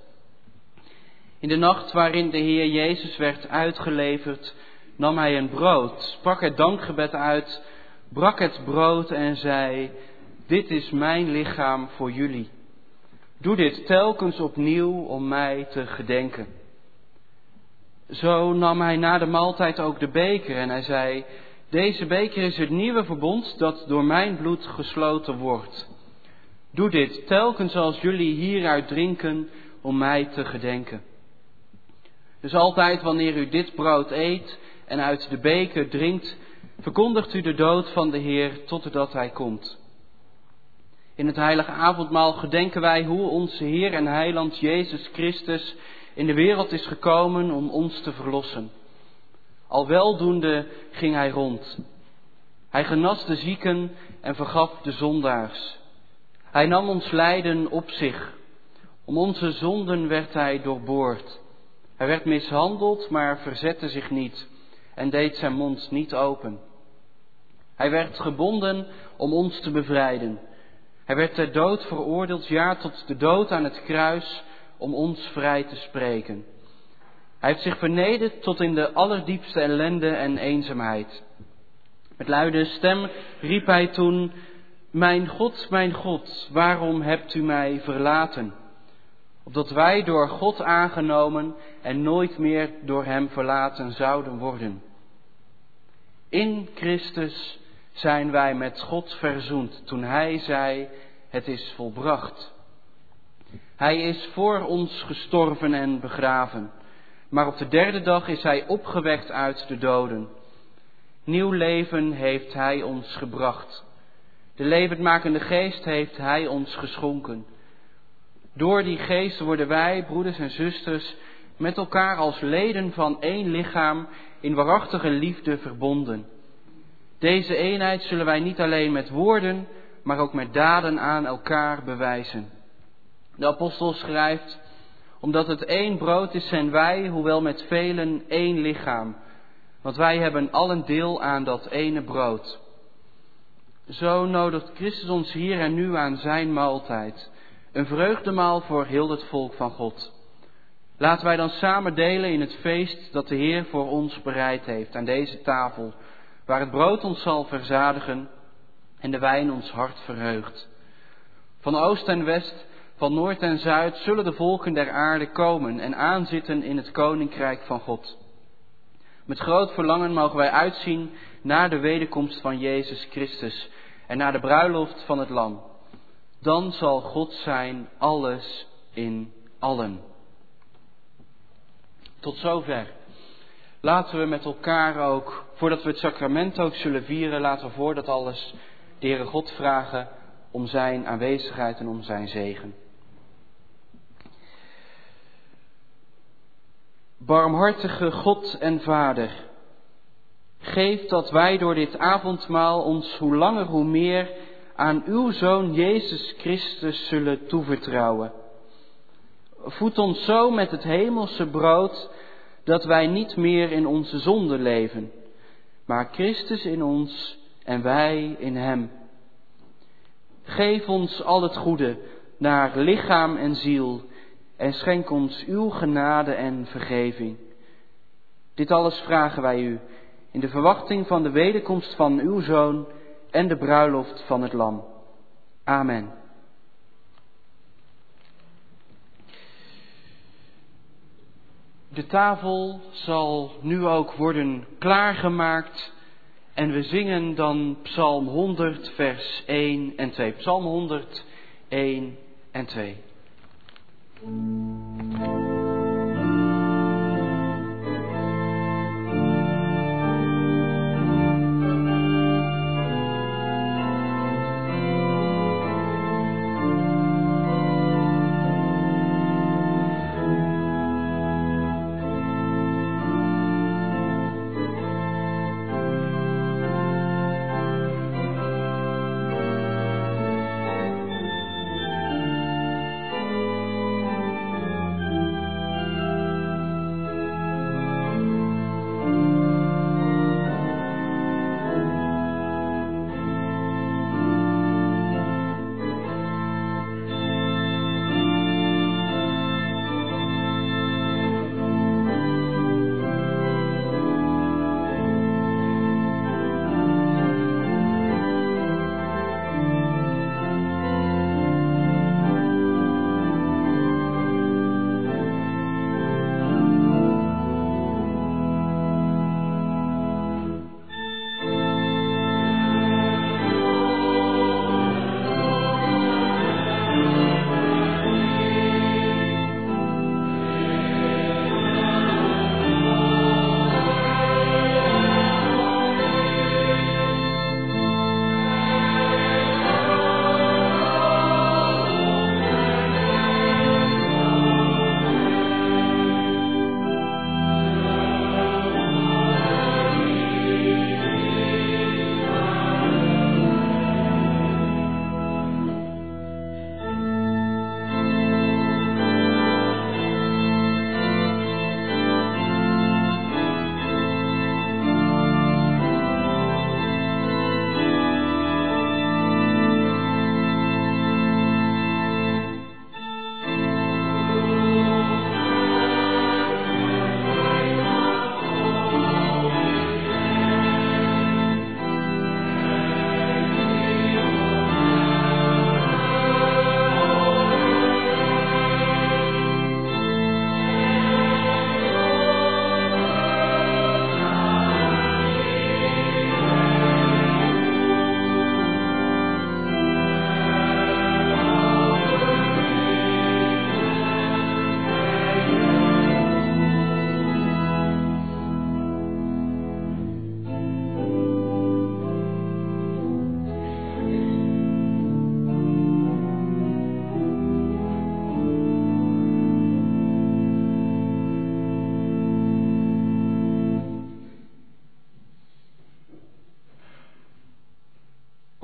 In de nacht waarin de Heer Jezus werd uitgeleverd, nam hij een brood, sprak het dankgebed uit, brak het brood en zei, dit is mijn lichaam voor jullie. Doe dit telkens opnieuw om mij te gedenken. Zo nam hij na de maaltijd ook de beker en hij zei, deze beker is het nieuwe verbond dat door mijn bloed gesloten wordt. Doe dit telkens als jullie hieruit drinken om mij te gedenken. Dus altijd wanneer u dit brood eet en uit de beker drinkt, verkondigt u de dood van de Heer totdat Hij komt. In het heilige avondmaal gedenken wij hoe onze Heer en Heiland Jezus Christus in de wereld is gekomen om ons te verlossen. Al weldoende ging Hij rond. Hij genas de zieken en vergaf de zondaars. Hij nam ons lijden op zich. Om onze zonden werd Hij doorboord. Hij werd mishandeld, maar verzette zich niet en deed zijn mond niet open. Hij werd gebonden om ons te bevrijden. Hij werd ter dood veroordeeld, ja, tot de dood aan het kruis, om ons vrij te spreken. Hij heeft zich vernederd tot in de allerdiepste ellende en eenzaamheid. Met luide stem riep hij toen, Mijn God, mijn God, waarom hebt u mij verlaten? Opdat wij door God aangenomen en nooit meer door Hem verlaten zouden worden. In Christus zijn wij met God verzoend toen Hij zei, het is volbracht. Hij is voor ons gestorven en begraven, maar op de derde dag is Hij opgewekt uit de doden. Nieuw leven heeft Hij ons gebracht. De levendmakende geest heeft Hij ons geschonken. Door die geest worden wij, broeders en zusters, met elkaar als leden van één lichaam in waarachtige liefde verbonden. Deze eenheid zullen wij niet alleen met woorden, maar ook met daden aan elkaar bewijzen. De apostel schrijft, omdat het één brood is, zijn wij, hoewel met velen, één lichaam. Want wij hebben allen deel aan dat ene brood. Zo nodigt Christus ons hier en nu aan zijn maaltijd. Een vreugdemaal voor heel het volk van God. Laten wij dan samen delen in het feest dat de Heer voor ons bereid heeft aan deze tafel, waar het brood ons zal verzadigen en de wijn ons hart verheugt. Van oost en west, van noord en zuid zullen de volken der aarde komen en aanzitten in het koninkrijk van God. Met groot verlangen mogen wij uitzien naar de wederkomst van Jezus Christus en naar de bruiloft van het Lam. Dan zal God zijn alles in allen. Tot zover. Laten we met elkaar ook, voordat we het sacrament ook zullen vieren, laten we voor dat alles de Heere God vragen om zijn aanwezigheid en om zijn zegen. Barmhartige God en Vader, geef dat wij door dit avondmaal ons hoe langer hoe meer aan uw Zoon Jezus Christus zullen toevertrouwen. Voed ons zo met het hemelse brood dat wij niet meer in onze zonde leven, maar Christus in ons en wij in Hem. Geef ons al het goede naar lichaam en ziel en schenk ons uw genade en vergeving. Dit alles vragen wij u in de verwachting van de wederkomst van uw Zoon en de bruiloft van het Lam. Amen. De tafel zal nu ook worden klaargemaakt en we zingen dan Psalm 100, vers 1 en 2. Psalm 100, 1 en 2.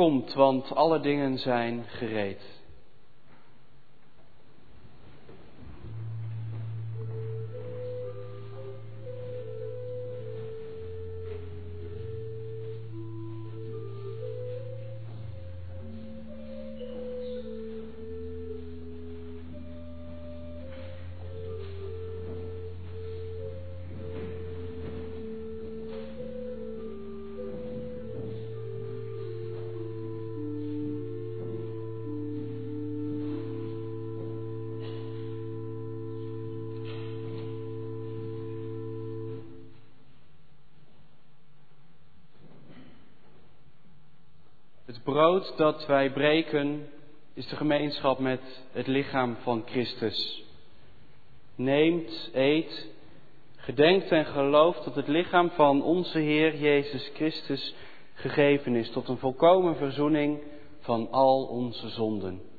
Komt, want alle dingen zijn gereed. Brood dat wij breken is de gemeenschap met het lichaam van Christus. Neemt, eet, gedenkt en gelooft dat het lichaam van onze Heer Jezus Christus gegeven is tot een volkomen verzoening van al onze zonden.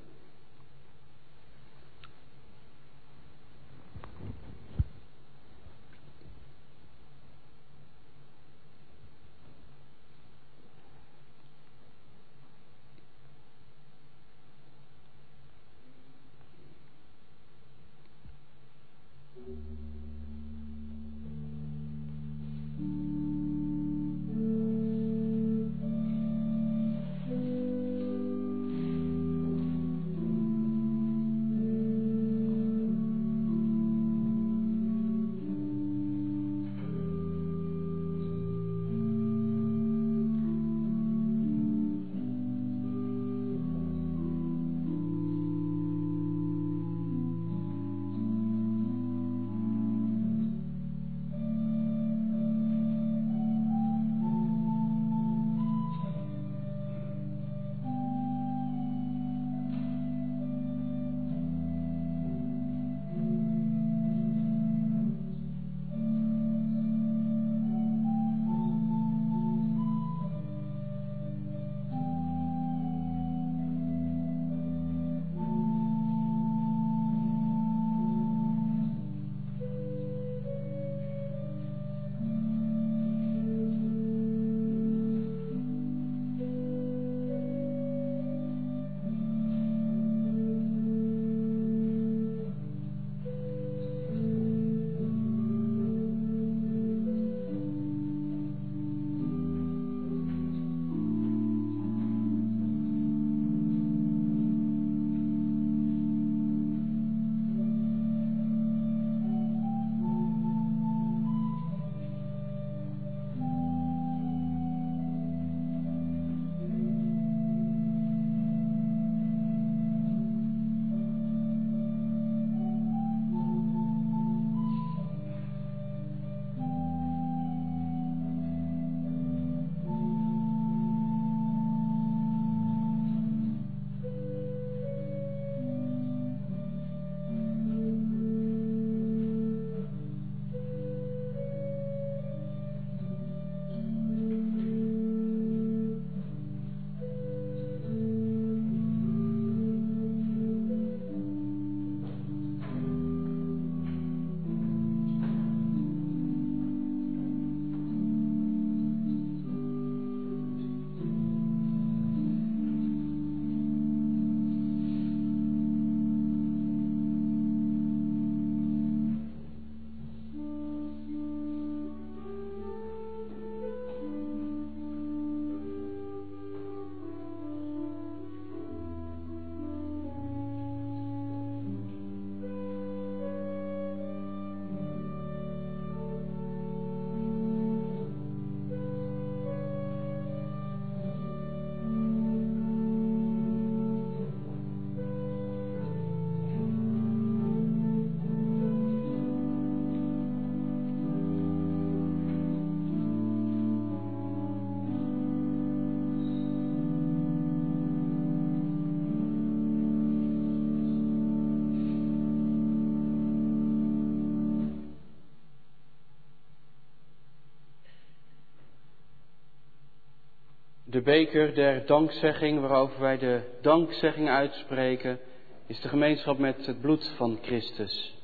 De beker der dankzegging, waarover wij de dankzegging uitspreken, is de gemeenschap met het bloed van Christus.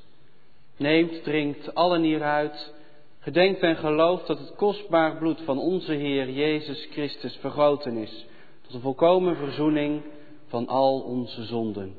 Neemt, drinkt allen hieruit, gedenkt en gelooft dat het kostbaar bloed van onze Heer Jezus Christus vergoten is tot de volkomen verzoening van al onze zonden.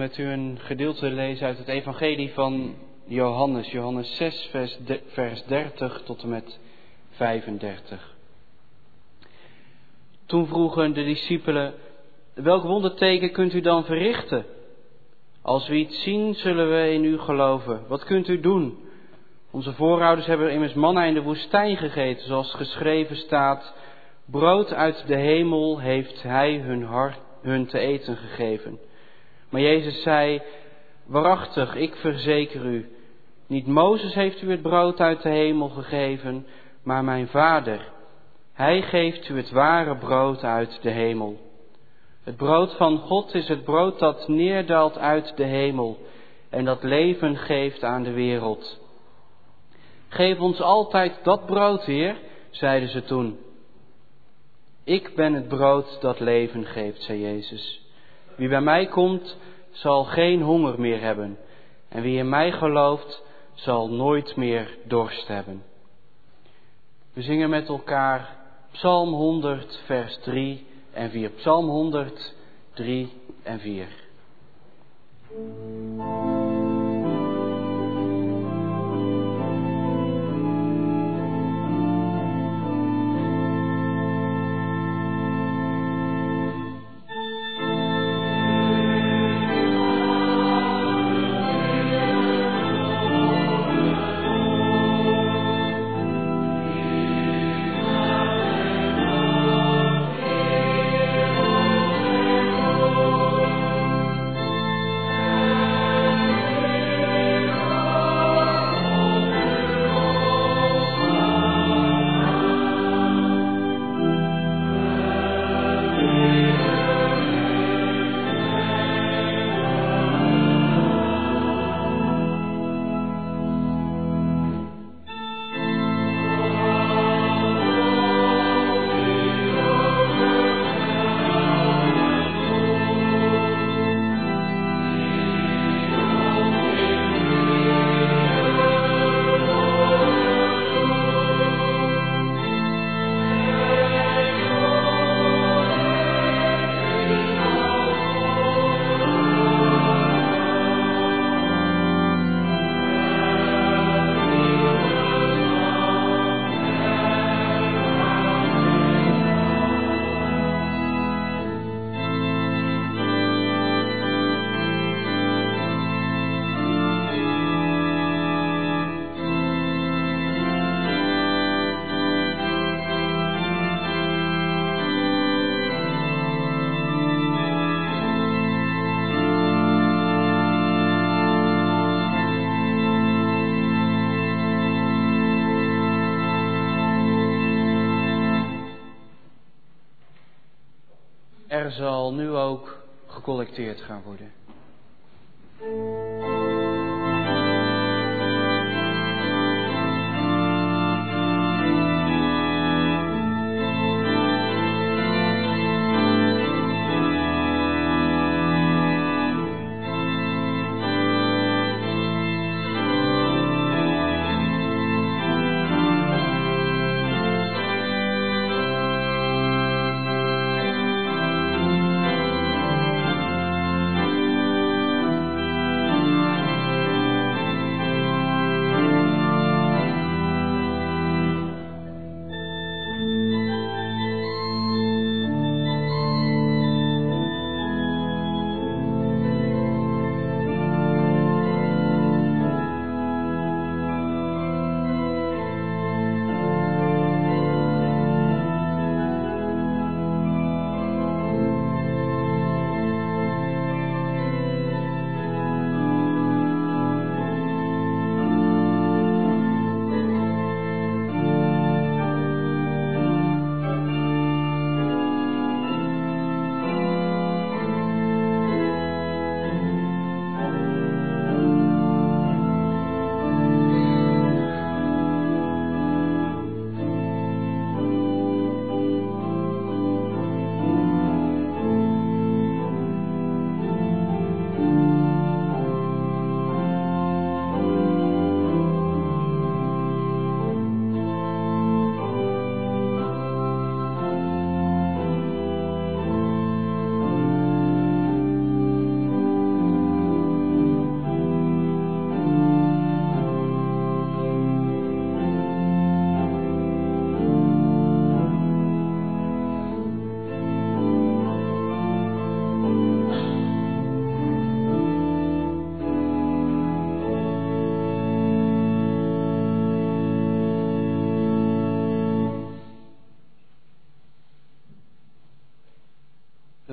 Met u een gedeelte lezen uit het Evangelie van Johannes, Johannes 6, vers, vers 30 tot en met 35. Toen vroegen de discipelen, welk wonderteken kunt u dan verrichten? Als we iets zien, zullen we in u geloven. Wat kunt u doen? Onze voorouders hebben immers manna in de woestijn gegeten, zoals geschreven staat. Brood uit de hemel heeft hij hun, hart, hun te eten gegeven. Maar Jezus zei, waarachtig, ik verzeker u, niet Mozes heeft u het brood uit de hemel gegeven, maar mijn Vader. Hij geeft u het ware brood uit de hemel. Het brood van God is het brood dat neerdaalt uit de hemel en dat leven geeft aan de wereld. Geef ons altijd dat brood, Heer, zeiden ze toen. Ik ben het brood dat leven geeft, zei Jezus. Wie bij mij komt, zal geen honger meer hebben. En wie in mij gelooft, zal nooit meer dorst hebben. We zingen met elkaar Psalm 100, vers 3 en 4. Psalm 100, 3 en 4. Zal nu ook gecollecteerd gaan worden.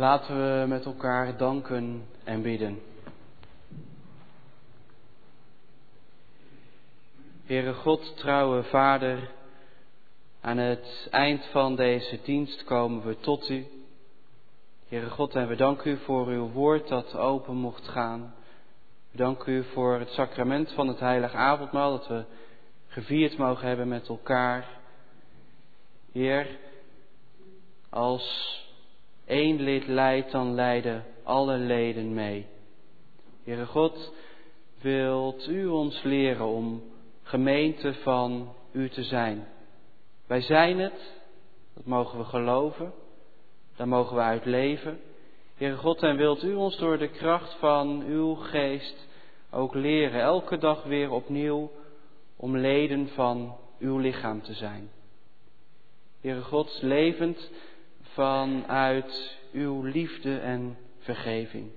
Laten we met elkaar danken en bidden. Heere God, trouwe Vader, aan het eind van deze dienst komen we tot U. Heere God, en we danken U voor uw woord dat open mocht gaan. We danken U voor het sacrament van het heilig avondmaal dat we gevierd mogen hebben met elkaar. Heer, als één lid leidt, dan leiden alle leden mee. Heere God, wilt U ons leren om gemeente van U te zijn? Wij zijn het, dat mogen we geloven, daar mogen we uit leven. Heere God, en wilt U ons door de kracht van Uw geest ook leren, elke dag weer opnieuw, om leden van Uw lichaam te zijn. Heere God, levend vanuit Uw liefde en vergeving.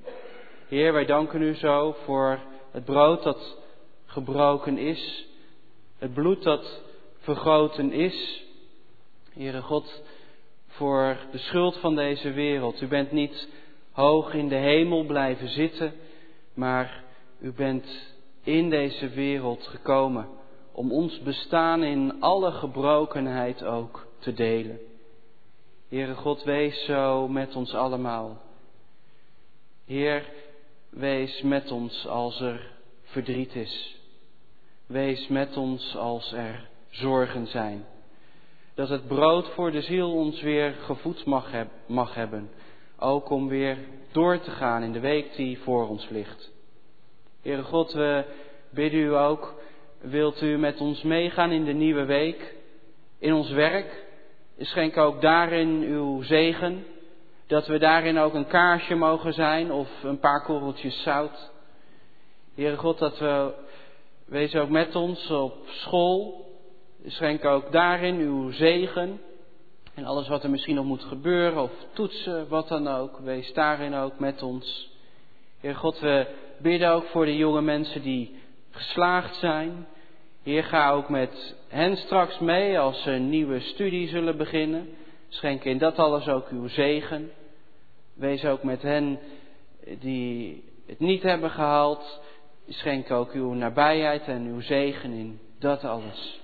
Heer, wij danken U zo voor het brood dat gebroken is, het bloed dat vergoten is. Heere God, voor de schuld van deze wereld. U bent niet hoog in de hemel blijven zitten, maar u bent in deze wereld gekomen om ons bestaan in alle gebrokenheid ook te delen. Heere God, wees zo met ons allemaal. Heer, wees met ons als er verdriet is. Wees met ons als er zorgen zijn. Dat het brood voor de ziel ons weer gevoed mag, mag hebben. Ook om weer door te gaan in de week die voor ons ligt. Heere God, we bidden u ook, wilt u met ons meegaan in de nieuwe week, in ons werk, Schenk ook daarin uw zegen. Dat we daarin ook een kaarsje mogen zijn of een paar korreltjes zout. Heere God, dat we, wees ook met ons op school. Schenk ook daarin uw zegen. En alles wat er misschien nog moet gebeuren of toetsen, wat dan ook. Wees daarin ook met ons. Heer God, we bidden ook voor de jonge mensen die geslaagd zijn. Heer, ga ook met hen straks mee als ze een nieuwe studie zullen beginnen. Schenk in dat alles ook uw zegen. Wees ook met hen die het niet hebben gehaald. Schenk ook uw nabijheid en uw zegen in dat alles.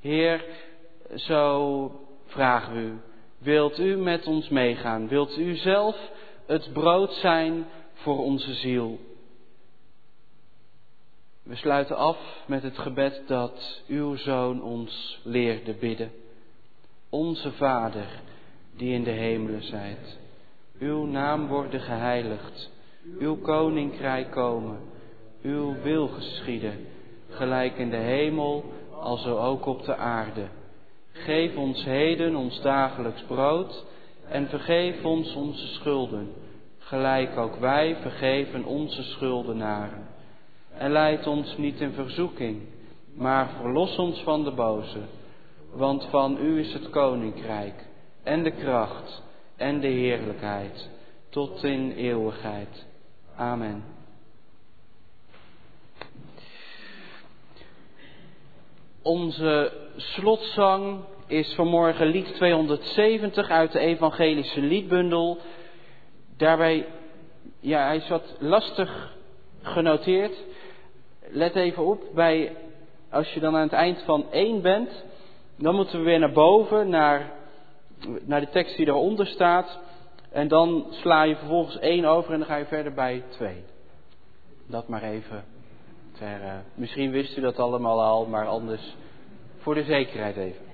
Heer, zo vragen we u. Wilt u met ons meegaan? Wilt u zelf het brood zijn voor onze ziel? We sluiten af met het gebed dat uw zoon ons leerde bidden. Onze Vader, die in de hemelen zijt, uw naam worden geheiligd, uw koninkrijk komen, uw wil geschieden, gelijk in de hemel, alzo ook op de aarde. Geef ons heden ons dagelijks brood en vergeef ons onze schulden, gelijk ook wij vergeven onze schuldenaren en leid ons niet in verzoeking, maar verlos ons van de boze. Want van u is het koninkrijk en de kracht en de heerlijkheid tot in eeuwigheid. Amen. Onze slotzang is vanmorgen lied 270 uit de evangelische liedbundel. Daarbij, ja, hij is wat lastig genoteerd let even op, bij, als je dan aan het eind van 1 bent, dan moeten we weer naar boven, naar, naar de tekst die eronder staat. En dan sla je vervolgens 1 over en dan ga je verder bij 2. Dat maar even. Ter, uh, misschien wist u dat allemaal al, maar anders voor de zekerheid even.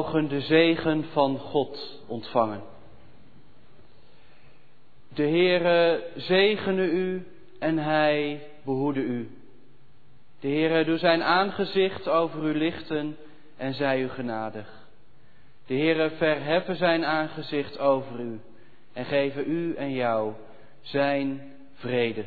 Mogen de zegen van God ontvangen. De Heere zegene u en hij behoede u. De Heere doe zijn aangezicht over u lichten en zij u genadig. De Heere verheffen zijn aangezicht over u en geven u en jou zijn vrede.